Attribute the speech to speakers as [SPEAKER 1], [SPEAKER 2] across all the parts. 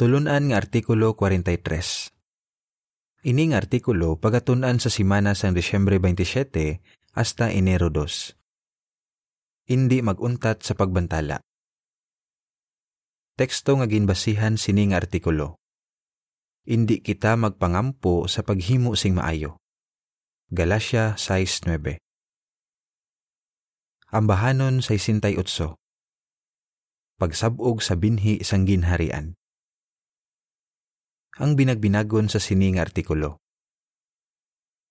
[SPEAKER 1] Tulunan nga Artikulo 43 Ining artikulo pagatunan sa simana sang Desyembre 27 hasta Enero 2. Hindi maguntat sa pagbantala. Teksto nga ginbasihan sining artikulo. Hindi kita magpangampo sa paghimo sing maayo. Galacia 6.9 Ambahanon 68 Pagsabog sa binhi sang ginharian ang binagbinagon sa sining artikulo.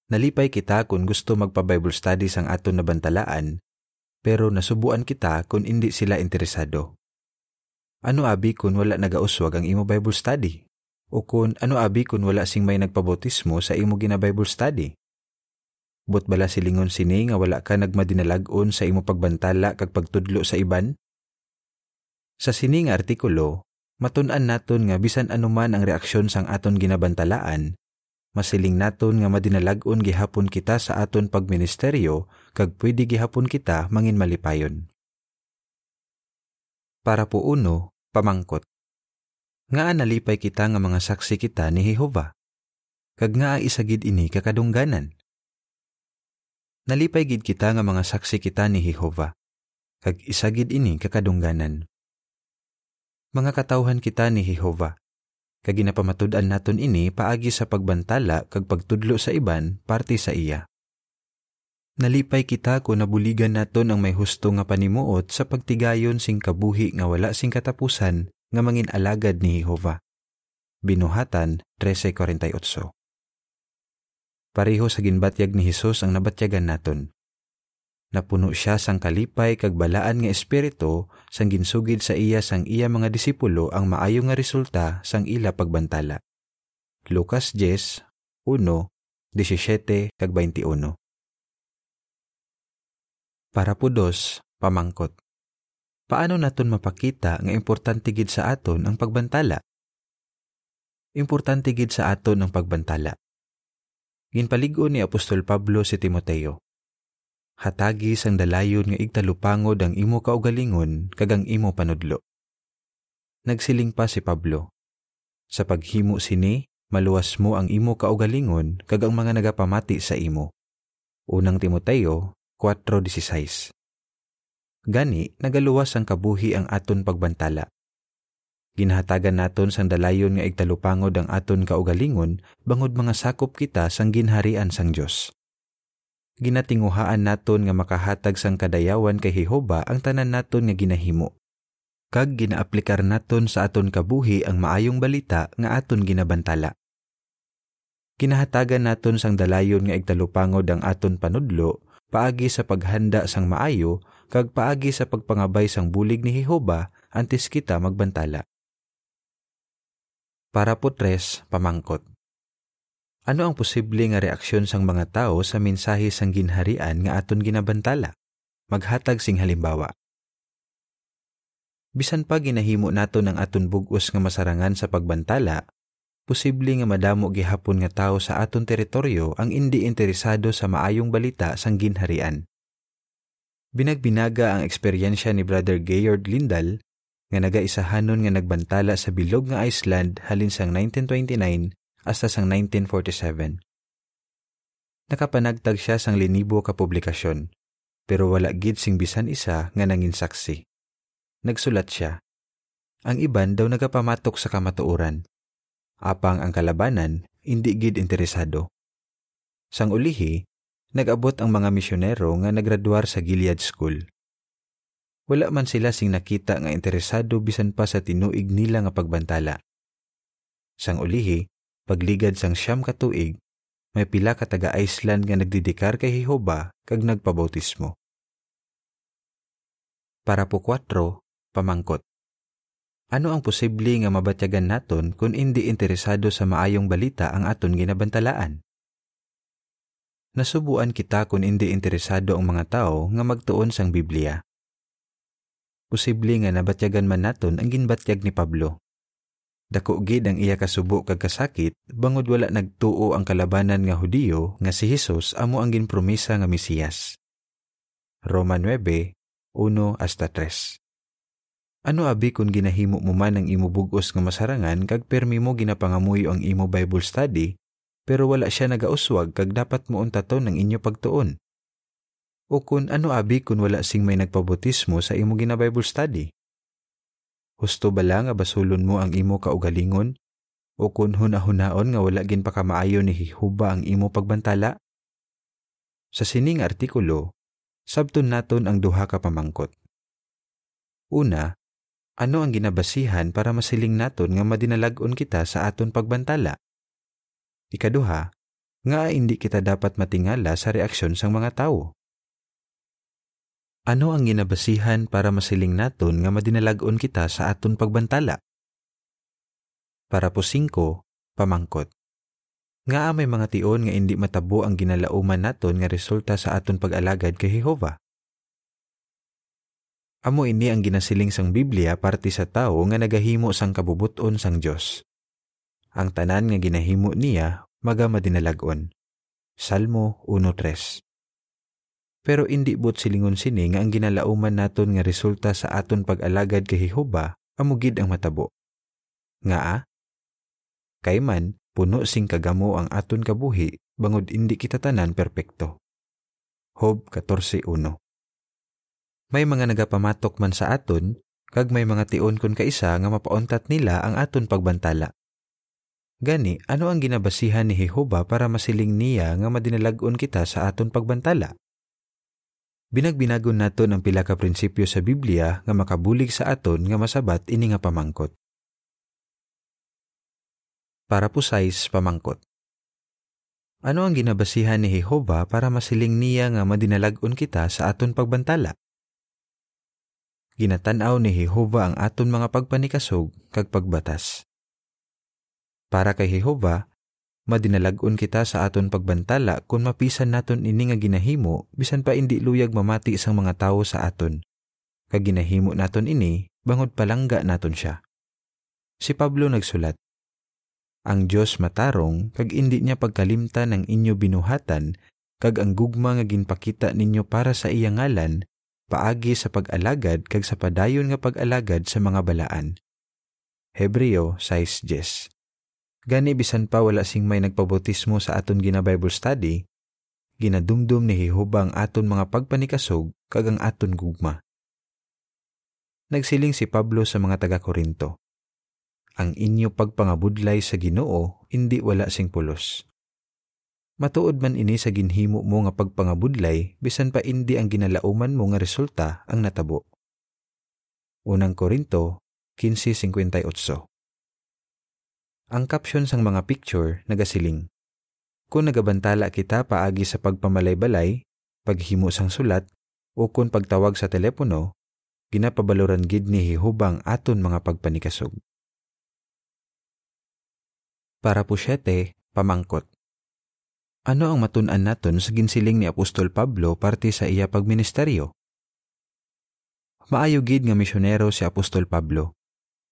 [SPEAKER 1] Nalipay kita kung gusto magpa-Bible studies ang aton na bantalaan, pero nasubuan kita kung hindi sila interesado. Ano abi kung wala nagauswag ang imo Bible study? O kung ano abi kung wala sing may nagpabotismo sa imo gina Bible study? But bala silingon sini nga wala ka nagmadinalagon sa imo pagbantala kag pagtudlo sa iban? Sa sining artikulo, matun-an naton nga bisan anuman ang reaksyon sang aton ginabantalaan, masiling naton nga madinalag-on gihapon kita sa aton pagministeryo kag pwede gihapon kita mangin malipayon. Para po uno, pamangkot. Nga nalipay kita nga mga saksi kita ni Jehova. Kag nga isagid ini kakadungganan. Nalipay gid kita nga mga saksi kita ni Jehova. Kag isagid ini kakadungganan mga katawhan kita ni Jehova. Kag ginapamatud-an naton ini paagi sa pagbantala kag pagtudlo sa iban parte sa iya. Nalipay kita ko nabuligan naton ang may husto nga panimuot sa pagtigayon sing kabuhi nga wala sing katapusan nga mangin alagad ni Jehova. Binuhatan 13:48. Pareho sa ginbatyag ni Hesus ang nabatyagan naton napuno siya sang kalipay kag balaan nga espiritu sang ginsugid sa iya sang iya mga disipulo ang maayo nga resulta sang ila pagbantala. Lucas 10, 1, 17 kag 21. Para po dos, pamangkot. Paano naton mapakita nga importante gid sa aton ang pagbantala? Importante gid sa aton ang pagbantala. Ginpaligo ni Apostol Pablo si Timoteo hatagi sang dalayon nga igtalupangod ang imo kaugalingon kag ang imo panudlo. Nagsiling pa si Pablo. Sa paghimo sini, maluwas mo ang imo kaugalingon kag ang mga nagapamati sa imo. Unang Timoteo 4.16 Gani, nagaluwas ang kabuhi ang aton pagbantala. Ginhatagan naton sang dalayon nga igtalupangod ang aton kaugalingon bangod mga sakop kita sang ginharian sang Dios ginatinguhaan naton nga makahatag sang kadayawan kay Jehova ang tanan naton nga ginahimo. Kag ginaaplikar naton sa aton kabuhi ang maayong balita nga aton ginabantala. Kinahatagan naton sang dalayon nga igtalupangod ang aton panudlo paagi sa paghanda sang maayo kag paagi sa pagpangabay sang bulig ni Jehova antes kita magbantala. Para po tres, pamangkot. Ano ang posible nga reaksyon sang mga tao sa mensahe sang ginharian nga aton ginabantala? Maghatag sing halimbawa. Bisan pa ginahimo naton ang aton bugos nga masarangan sa pagbantala, posible nga madamo gihapon nga tao sa aton teritoryo ang hindi interesado sa maayong balita sang ginharian. Binagbinaga ang eksperyensya ni Brother Gaylord Lindal nga nagaisahanon nga nagbantala sa bilog nga Iceland halin sang 1929 hasta sang 1947. Nakapanagtag siya sang linibo ka publikasyon, pero wala gid sing bisan isa nga nangin saksi. Nagsulat siya. Ang iban daw nagapamatok sa kamatuoran. Apang ang kalabanan, hindi gid interesado. Sang ulihi, nag-abot ang mga misyonero nga nagraduar sa Gilead School. Wala man sila sing nakita nga interesado bisan pa sa tinuig nila nga pagbantala. Sang ulihi, Pagligad sang siyam ka tuig, may pila ka taga Iceland nga nagdidikar kay Jehova kag nagpabautismo. Para po 4, pamangkot. Ano ang posible nga mabatyagan naton kung hindi interesado sa maayong balita ang aton ginabantalaan? Nasubuan kita kung hindi interesado ang mga tao nga magtuon sang Biblia. Posible nga nabatyagan man naton ang ginbatyag ni Pablo Dako gid ang iya kasubo kag kasakit bangod wala nagtuo ang kalabanan nga Hudiyo nga si Hesus amo ang ginpromisa nga Mesiyas. Roma 9:1 hasta 3. Ano abi kung ginahimo mo man ang imo bugos nga masarangan kag permi mo ginapangamuyo ang imo Bible study pero wala siya nagauswag kag dapat mo untaton ang inyo pagtuon? O kun ano abi kung wala sing may nagpabotismo sa imo gina Bible study? Husto ba lang nga basulon mo ang imo kaugalingon? O kun hunahunaon nga wala gin pa kamaayo ni Hihuba ang imo pagbantala? Sa sining artikulo, sabton naton ang duha ka pamangkot. Una, ano ang ginabasihan para masiling naton nga madinalag-on kita sa aton pagbantala? Ikaduha, nga hindi kita dapat matingala sa reaksyon sang mga tawo. Ano ang ginabasihan para masiling naton nga madinalag-on kita sa aton pagbantala? Para po singko, pamangkot. Nga may mga tion nga hindi matabo ang ginalauman naton nga resulta sa aton pag-alagad kay Jehova. Amo ini ang ginasiling sang Biblia parte sa tao nga nagahimo sang kabubuton sang Dios. Ang tanan nga ginahimo niya maga madinalagon. Salmo 1:3. Pero indi but silingon sini nga ang ginalauman naton nga resulta sa aton pag-alagad kay Jehova amo gid ang matabo. Nga kay man puno sing kagamo ang aton kabuhi bangod indi kita tanan perpekto. Hob 14:1 may mga nagapamatok man sa aton, kag may mga tion kon kaisa nga mapauntat nila ang aton pagbantala. Gani, ano ang ginabasihan ni Jehova para masiling niya nga madinalag-on kita sa aton pagbantala? Binagbinagon naton ang pila ka prinsipyo sa Biblia nga makabulig sa aton nga masabat ini nga pamangkot. Para size pamangkot. Ano ang ginabasihan ni Jehova para masiling niya nga madinalag-on kita sa aton pagbantala? ginatanaw ni Jehova ang aton mga pagpanikasog kag pagbatas. Para kay Jehova, madinalag-on kita sa aton pagbantala kung mapisan naton ini nga ginahimo bisan pa indi luyag mamati sang mga tawo sa aton. Kag ginahimo naton ini bangod palangga naton siya. Si Pablo nagsulat, Ang Dios matarong kag indi niya pagkalimtan ang inyo binuhatan kag ang gugma nga ginpakita ninyo para sa iya ngalan paagi sa pag-alagad kag sa padayon nga pag-alagad sa mga balaan. Hebreo 6.10 Gani bisan pa wala sing may nagpabotismo sa aton gina Bible study, ginadumdum ni Jehova ang aton mga pagpanikasog kag ang aton gugma. Nagsiling si Pablo sa mga taga-Korinto, Ang inyo pagpangabudlay sa Ginoo indi wala sing pulos Matuod man ini sa ginhimo mo nga pagpangabudlay bisan pa indi ang ginalauman mo nga resulta ang natabo. Unang Korinto 15:58. Ang caption sang mga picture nagasiling. Kung nagabantala kita paagi sa pagpamalay-balay, paghimo sang sulat, o kung pagtawag sa telepono, ginapabaloran gid ni Hihubang aton mga pagpanikasog. Para po siyete, pamangkot. Ano ang matun-an naton sa ginsiling ni Apostol Pablo parte sa iya pagministeryo? Maayo gid nga misyonero si Apostol Pablo,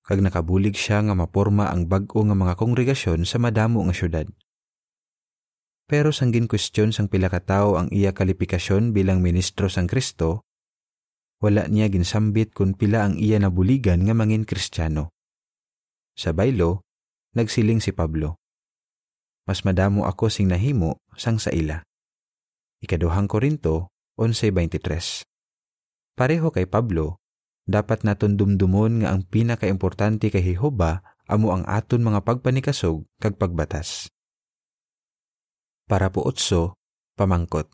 [SPEAKER 1] kag nakabulig siya nga maporma ang bag-o nga mga kongregasyon sa madamo nga syudad. Pero sanggin kwestiyon sang pila ka tawo ang iya kalipikasyon bilang ministro sang Kristo, wala niya ginsambit kung pila ang iya nabuligan nga mangin Kristiyano. Sa baylo, nagsiling si Pablo mas madamo ako sing nahimo sang sa ila. Ikaduhang Korinto 11.23 Pareho kay Pablo, dapat naton dumdumon nga ang pinakaimportante kay Jehova amo ang aton mga pagpanikasog kag pagbatas. Para po otso, pamangkot.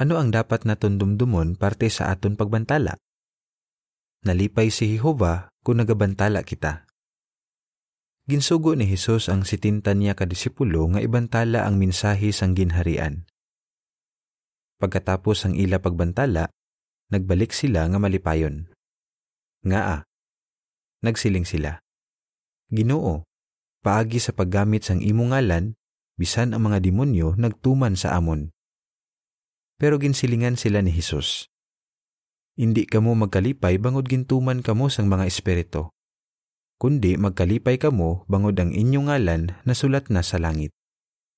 [SPEAKER 1] Ano ang dapat naton dumdumon parte sa aton pagbantala? Nalipay si Jehova kung nagabantala kita. Ginsugo ni Hesus ang sitinta niya kadisipulo nga ibantala ang minsahi sang ginharian. Pagkatapos ang ila pagbantala, nagbalik sila nga malipayon. Nga a, nagsiling sila. Ginoo, paagi sa paggamit sang imong ngalan, bisan ang mga demonyo nagtuman sa amon. Pero ginsilingan sila ni Hesus. Hindi kamo magkalipay bangod gintuman kamo sang mga espiritu kundi magkalipay kamo bangod ang inyong ngalan na sulat na sa langit.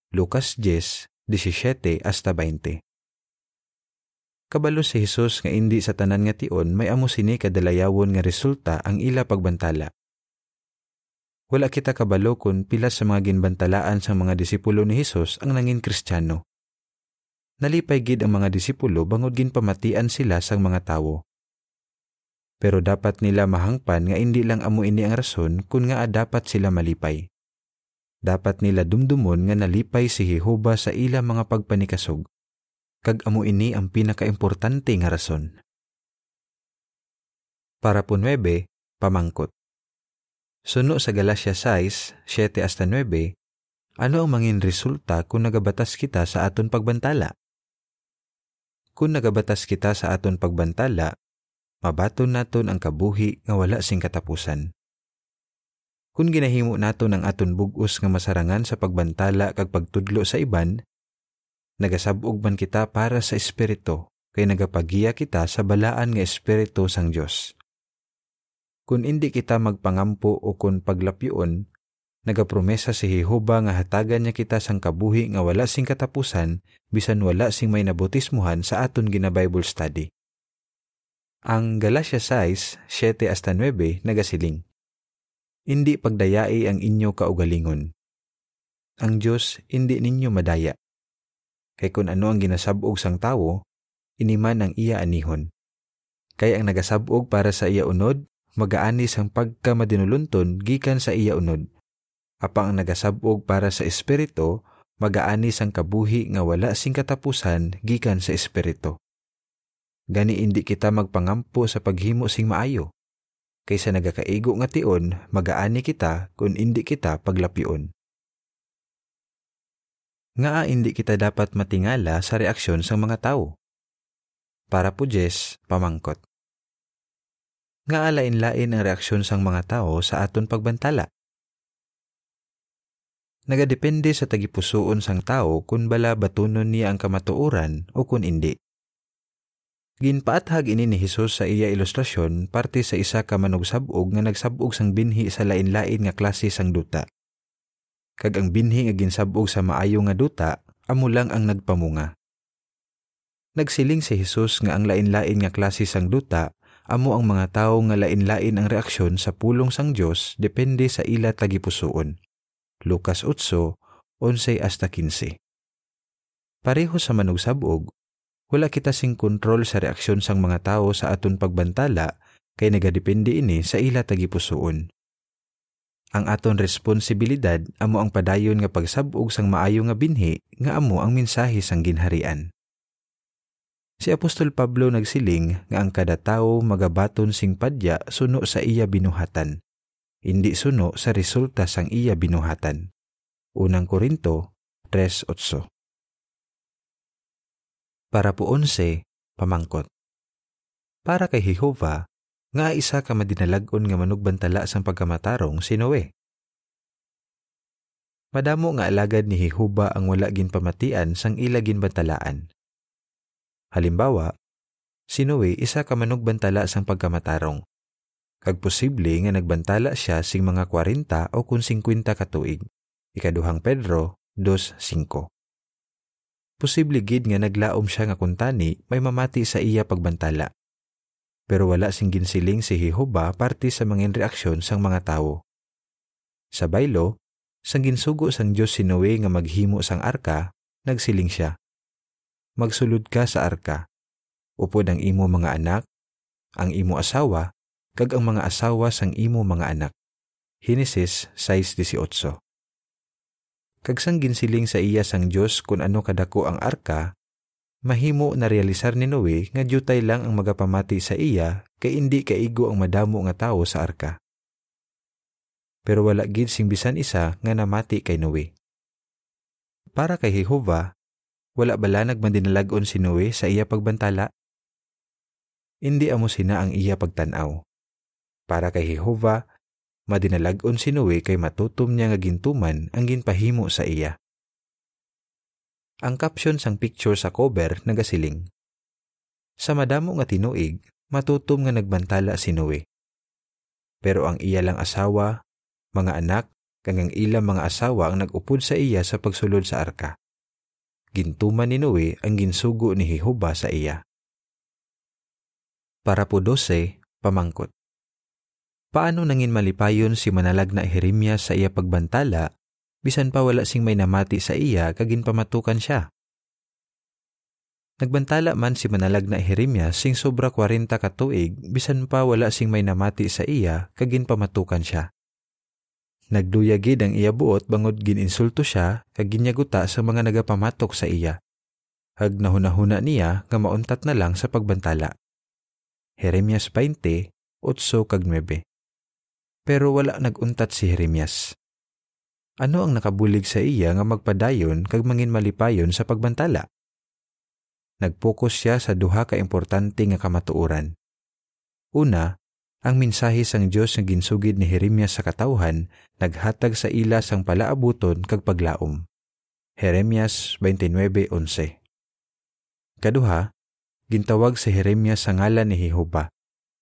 [SPEAKER 1] Lucas 10, 17 hasta 20 Kabalo si Hesus nga indi sa tanan nga tion may amo sini kadalayawon nga resulta ang ila pagbantala. Wala kita kabalo kung pila sa mga ginbantalaan sa mga disipulo ni Hesus ang nangin Kristiyano. Nalipay gid ang mga disipulo bangod ginpamatian sila sang mga tawo. Pero dapat nila mahangpan nga indi lang amo ini ang rason kung nga dapat sila malipay. Dapat nila dumdumon nga nalipay si Jehova sa ila mga pagpanikasog kag amo ini ang pinakaimportante nga rason. Para po 9, pamangkot. Suno sa Galacia 6, 7 hasta 9, ano ang mangin resulta kung nagabatas kita sa aton pagbantala? Kung nagabatas kita sa aton pagbantala, mabaton naton ang kabuhi nga wala sing katapusan. Kung ginahimo naton ang aton bugos nga masarangan sa pagbantala kag pagtudlo sa iban, nagasabog man kita para sa Espiritu, kay nagapagiya kita sa balaan nga Espiritu sang Dios. Kung hindi kita magpangampo o kung paglapyon, nagapromesa si Jehova nga hatagan niya kita sang kabuhi nga wala sing katapusan bisan wala sing may nabutismuhan sa aton gina Bible study. Ang Galatia 6, 7 hasta 9 nagasiling. Hindi pagdayai ang inyo kaugalingon. Ang Diyos hindi ninyo madaya kay kun ano ang ginasabog sang tawo, iniman ang iya anihon. Kay ang nagasabog para sa iya unod, magaani sang pagka madinulunton gikan sa iya unod. Apang ang nagasabog para sa espiritu, magaani sang kabuhi nga wala sing katapusan gikan sa espiritu. Gani indi kita magpangampo sa paghimo sing maayo. Kaysa nagakaigo nga tion, magaani kita kung indi kita paglapyon nga hindi kita dapat matingala sa reaksyon sa mga tao. Para po Jess, pamangkot. Nga alain-lain ang reaksyon sang mga tao sa aton pagbantala. Nagadepende sa tagipusoon sang tao kung bala batunon niya ang kamatuoran o kung hindi. Ginpaathag ini ni Hesus sa iya ilustrasyon parte sa isa ka manugsabog nga nagsabog sang binhi sa lain-lain nga klase sang duta kag ang binhi nga ginsabog sa maayo nga duta amo lang ang nagpamunga. Nagsiling si Hesus nga ang lain-lain nga klase sang duta amo ang mga tawo nga lain-lain ang reaksyon sa pulong sang Dios depende sa ila tagipusoon. Lucas 8, 11 hasta 15. Pareho sa manugsabog, wala kita sing kontrol sa reaksyon sang mga tawo sa aton pagbantala kay nagadepende ini sa ila tagipusoon. Ang aton responsibilidad amo ang padayon nga pagsabog sang maayo nga binhi nga amo ang mensahe sang ginharian. Si Apostol Pablo nagsiling nga ang kada tawo magabaton sing padya suno sa iya binuhatan, hindi suno sa resulta sang iya binuhatan. Unang Korinto 3.8 Para po 11, pamangkot. Para kay Jehova, nga isa ka madinalagon nga manugbantala sang pagkamatarong si Noe. Madamo nga alagad ni Jehuba ang wala ginpamatian sang ila ginbantalaan. Halimbawa, si Noe isa ka manugbantala sang pagkamatarong. Kag posible nga nagbantala siya sing mga 40 o kun 50 katuig. Ikaduhang Pedro 2.5 Posible gid nga naglaom siya nga kuntani may mamati sa iya pagbantala pero wala sing ginsiling si Jehova parte sa mga reaksyon sang mga tawo. Sa baylo, sang ginsugo sang Dios si Noe nga maghimo sang arka, nagsiling siya. Magsulod ka sa arka. Upod ang imo mga anak, ang imo asawa, kag ang mga asawa sang imo mga anak. Genesis 6.18 Kag sang ginsiling sa iya sang Dios kung ano kadako ang arka, mahimo na realisar ni Noe nga jutay lang ang magapamati sa iya kay indi kaigo ang madamo nga tawo sa arka. Pero wala gid sing bisan isa nga namati kay Noe. Para kay Jehova, wala bala nagmandinalagon si Noe sa iya pagbantala? Indi amo sina ang iya pagtanaw. Para kay Jehova, madinalagon si Noe kay matutom niya nga gintuman ang ginpahimo sa iya. Ang caption sang picture sa cover nagasiling. Sa madamo nga tinuig, matutom nga nagbantala si Noe. Pero ang iya lang asawa, mga anak, kang ang ilang mga asawa ang nagupod sa iya sa pagsulod sa arka. Gintuman ni Noe ang ginsugo ni Jehova sa iya. Para po 12, pamangkot. Paano nangin malipayon si manalag na Jeremias sa iya pagbantala, bisan pa wala sing may namati sa iya kagin pamatukan siya? Nagbantala man si manalag na Jeremias sing sobra 40 katuig, bisan pa wala sing may namati sa iya kagin pamatukan siya. Nagduyagid ang iya buot bangod gininsulto siya kag ginyaguta sa mga nagapamatok sa iya. Hag nahunahuna niya nga mauntat na lang sa pagbantala. Jeremias 20, 8 kag 9 pero wala naguntat si Jeremias. Ano ang nakabulig sa iya nga magpadayon kag mangin malipayon sa pagbantala? Nagpokus siya sa duha ka importante nga kamatuoran. Una, ang mensahe sang Dios nga ginsugid ni Jeremias sa katawhan naghatag sa ila sang palaabuton kag paglaom. Jeremias 29:11. Kaduha, gintawag si Jeremias sa ngalan ni Jehova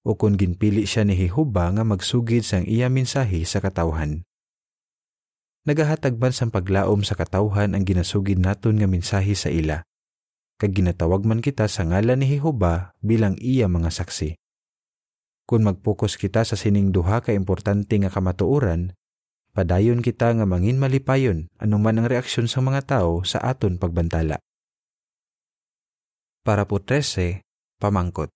[SPEAKER 1] o kung ginpili siya ni Jehovah nga magsugid sang iya mensahe sa katawhan. Nagahatag man sang paglaom sa katawhan ang ginasugid naton nga mensahe sa ila. Kag ginatawag man kita sa ngalan ni Jehovah bilang iya mga saksi. Kung magpokus kita sa sining duha ka importante nga kamatuoran, padayon kita nga mangin malipayon anuman ang reaksyon sa mga tao sa aton pagbantala. Para po 13, pamangkot.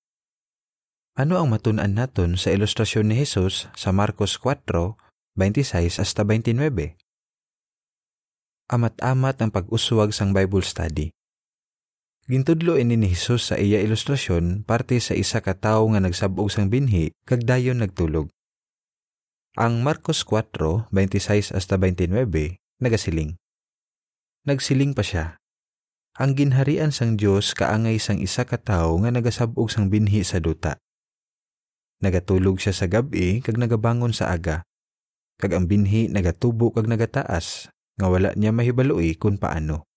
[SPEAKER 1] Ano ang matun-an naton sa ilustrasyon ni Jesus sa Marcos 4, 26 hasta 29? Amat-amat ang pag-uswag sang Bible study. Gintudlo ini ni Jesus sa iya ilustrasyon parte sa isa ka tawo nga nagsabog sang binhi kag dayon nagtulog. Ang Marcos 4, 26 hasta 29 nagasiling. Nagsiling pa siya. Ang ginharian sang Dios kaangay sang isa ka tawo nga nagasabog sang binhi sa duta Nagatulog siya sa gabi kag nagabangon sa aga. Kag ang binhi nagatubo kag nagataas nga wala niya mahibaloy kung paano.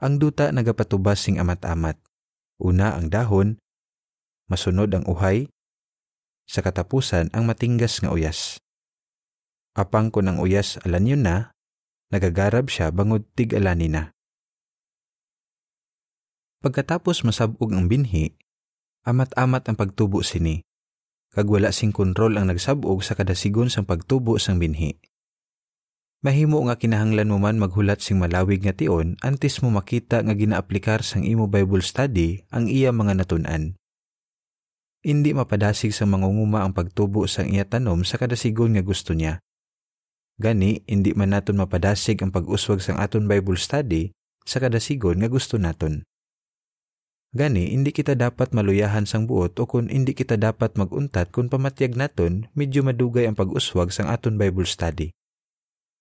[SPEAKER 1] Ang duta nagapatubas sing amat-amat. Una ang dahon, masunod ang uhay, sa katapusan ang matinggas nga uyas. Apang ko ng uyas alan yun na, nagagarab siya bangod tig alani na. Pagkatapos masabog ang binhi, amat-amat ang pagtubo sini kag wala sing kontrol ang nagsabog sa kada sigon sang pagtubo sang binhi. Mahimo nga kinahanglan mo man maghulat sing malawig nga tion antes mo makita nga ginaaplikar sang imo Bible study ang iya mga natun-an. Hindi mapadasig sa mangunguma ang pagtubo sang iya tanom sa kada sigon nga gusto niya. Gani, hindi man naton mapadasig ang pag-uswag sang aton Bible study sa kada sigon nga gusto naton. Gani, hindi kita dapat maluyahan sang buot o kung hindi kita dapat maguntat kung pamatyag naton, medyo madugay ang pag-uswag sang aton Bible study.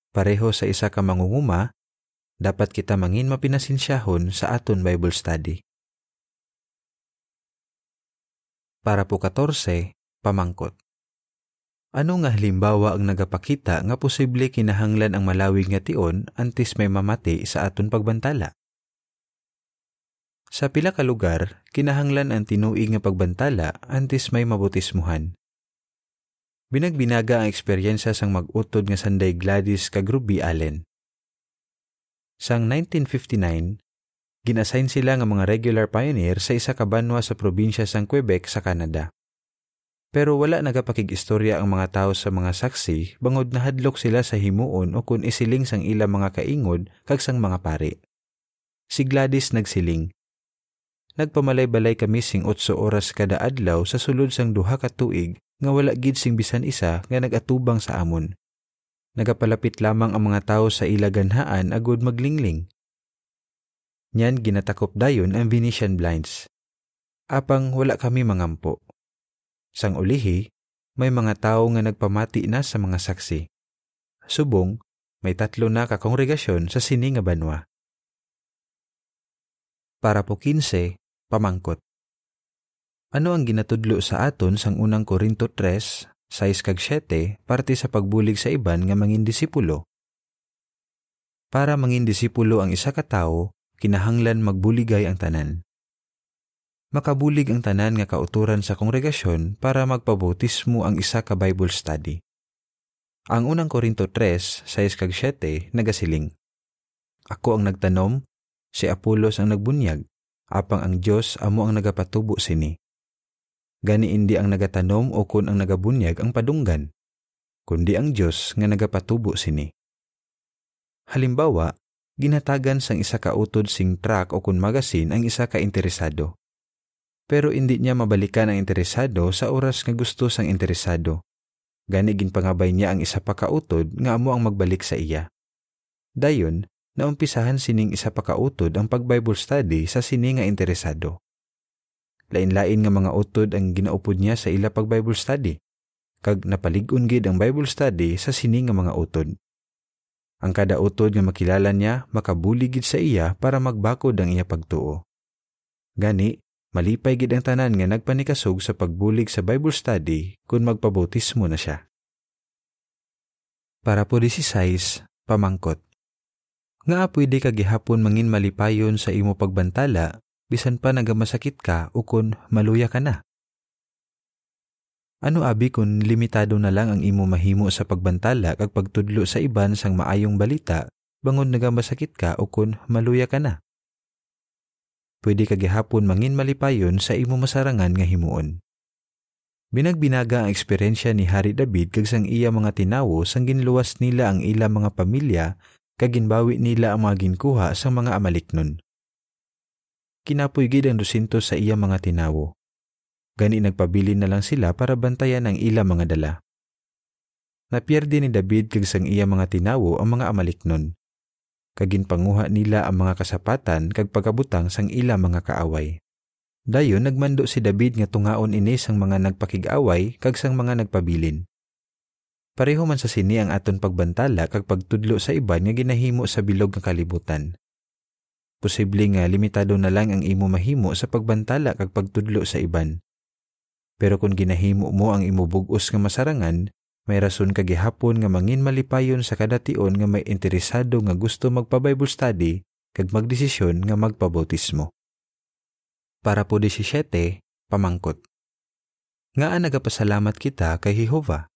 [SPEAKER 1] Pareho sa isa ka mangunguma, dapat kita mangin mapinasinsyahon sa aton Bible study. Para po 14, pamangkot. Ano nga halimbawa ang nagapakita nga posible kinahanglan ang malawig nga tion antes may mamati sa aton pagbantala? Sa pila ka lugar, kinahanglan ang tinuig nga pagbantala antes may mabutismuhan. Binagbinaga ang eksperyensya sang mag-utod nga Sanday Gladys kag Ruby Allen. Sang 1959, ginassign sila nga mga regular pioneer sa isa ka banwa sa probinsya sang Quebec sa Canada. Pero wala nagapakig-istorya ang mga tao sa mga saksi bangod na hadlok sila sa himuon o kun isiling sang ila mga kaingod kag sang mga pari. Si Gladys nagsiling, Nagpamalay-balay kami sing 8 oras kada adlaw sa sulod sang duha ka tuig nga wala gid sing bisan isa nga nagatubang sa amon. Nagapalapit lamang ang mga tawo sa ilaganhaan agud maglingling. Nyan ginatakop dayon ang Venetian blinds. Apang wala kami mangampo. Sang ulihi, may mga tawo nga nagpamati na sa mga saksi. Subong, may tatlo na ka kongregasyon sa sini nga banwa. Para po 15, Pamangkot. Ano ang ginatudlo sa aton sang unang Korinto 3, 6 kag 7, parte sa pagbulig sa iban nga mangin disipulo? Para mangin disipulo ang isa ka tawo, kinahanglan magbuligay ang tanan. Makabulig ang tanan nga kauturan sa kongregasyon para magpabautismo ang isa ka Bible study. Ang unang Korinto 3, 6 kag 7, nagasiling. Ako ang nagtanom, si Apolos ang nagbunyag, apang ang Dios amo ang nagapatubo sini. Gani indi ang nagatanom o kun ang nagabunyag ang padunggan, kundi ang Dios nga nagapatubo sini. Halimbawa, ginatagan sang isa ka utod sing truck o kun magasin ang isa ka interesado. Pero hindi niya mabalikan ang interesado sa oras nga gusto sang interesado. Gani ginpangabay niya ang isa pa ka utod nga amo ang magbalik sa iya. Dayon, naumpisahan sining isa pa ka utod ang pag-Bible study sa sini nga interesado. Lain-lain nga mga utod ang ginaupod niya sa ila pag-Bible study. Kag napalig-on gid ang Bible study sa sini nga mga utod. Ang kada utod nga makilala niya makabuligid sa iya para magbakod ang iya pagtuo. Gani, malipay gid ang tanan nga nagpanikasog sa pagbulig sa Bible study kung magpabautismo na siya. Para po 16, pamangkot. Nga pwede ka gihapon mangin malipayon sa imo pagbantala bisan pa nagamasakit ka o kun maluya ka na. Ano abi kung limitado na lang ang imo mahimo sa pagbantala kag pagtudlo sa iban sang maayong balita bangon nagamasakit ka o kun maluya ka na? Pwede ka gihapon mangin malipayon sa imo masarangan nga himuon. Binagbinaga ang eksperyensya ni Hari David kag sang iya mga tinawo sang ginluwas nila ang ila mga pamilya kag ginbawi nila ang mga ginkuha sa mga amaliknon. Kinapoy gid ang 200 sa iya mga tinawo Gani nagpabili na lang sila para bantayan ang ila mga dala. Napierde ni David kag iya mga tinawo ang mga amaliknon. Kagin panguha nila ang mga kasapatan kag pagkabutang sang ila mga kaaway. Dayon nagmando si David nga tungaon ini sang mga nagpakig-away kag sang mga nagpabilin. Pareho man sa sini ang aton pagbantala kag pagtudlo sa iban nga ginahimo sa bilog nga kalibutan. Posible nga limitado na lang ang imo mahimo sa pagbantala kag pagtudlo sa iban. Pero kung ginahimo mo ang imubugos nga masarangan, may rason ka gihapon nga mangin malipayon sa kadation nga may interesado nga gusto magpa-Bible study kag magdesisyon nga magpabautismo. Para po 17, pamangkot. Nga nagapasalamat kita kay Jehova.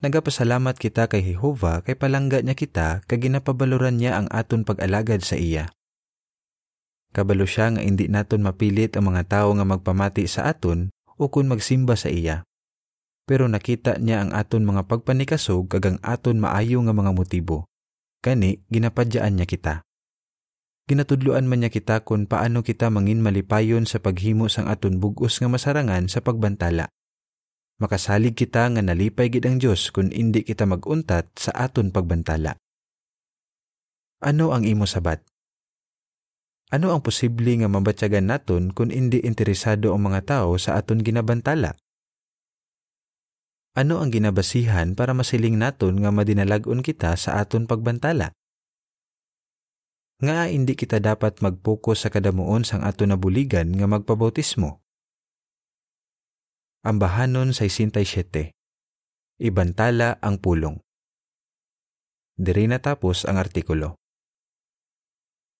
[SPEAKER 1] Nagapasalamat kita kay Jehova kay palangga niya kita kag ginapabaluran niya ang aton pag-alagad sa iya. Kabalo siya nga hindi naton mapilit ang mga tao nga magpamati sa aton o kung magsimba sa iya. Pero nakita niya ang aton mga pagpanikasog kagang aton maayo nga mga motibo. Kani, ginapadyaan niya kita. Ginatudluan man niya kita kung paano kita mangin malipayon sa paghimo sang aton bugos nga masarangan sa pagbantala. Makasalig kita nga nalipay gid ang Dios kung indi kita maguntat sa aton pagbantala. Ano ang imo sabat? Ano ang posible nga mabatyagan naton kung hindi interesado ang mga tao sa aton ginabantala? Ano ang ginabasihan para masiling naton nga madinalagon kita sa aton pagbantala? Nga hindi kita dapat mag-focus sa kadamuon sang aton nabuligan nga magpabautismo. Ambahanon 67. Ibantala ang pulong. Diri natapos ang artikulo.